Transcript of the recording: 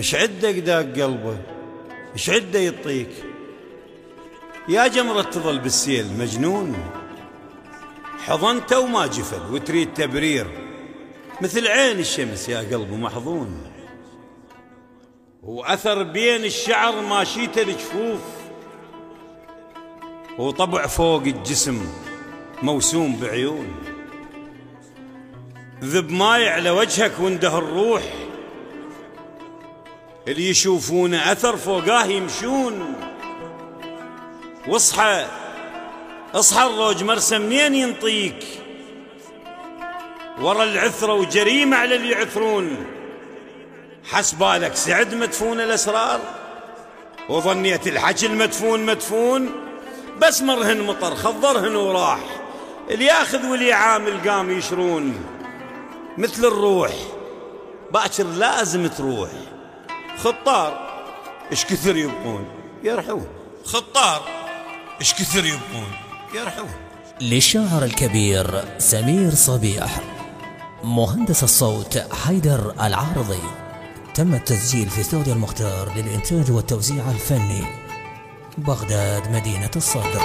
إيش عده داق قلبه؟ إيش عدة يطيك يا جمرة تظل بالسيل مجنون. حضنته وما جفل وتريد تبرير. مثل عين الشمس يا قلبه محظون. وأثر بين الشعر ماشيته الجفوف. وطبع فوق الجسم موسوم بعيون. ذب ماي على وجهك وانده الروح اللي يشوفونه أثر فوقاه يمشون. واصحى أصحى الروج مرسى منين ينطيك؟ ورا العثرة وجريمة على اللي يعثرون. حسبالك سعد مدفون الأسرار؟ وظنيت الحكي المدفون مدفون. بس مرهن مطر خضرهن وراح. اللي ياخذ واللي يعامل قام يشرون. مثل الروح باكر لازم تروح. خطار. إيش كثر يبقون يرحون. خطار. إيش كثر يبقون يرحون. للشاعر الكبير سمير صبيح مهندس الصوت حيدر العارضي. تم التسجيل في استوديو المختار للإنتاج والتوزيع الفني بغداد مدينة الصدر.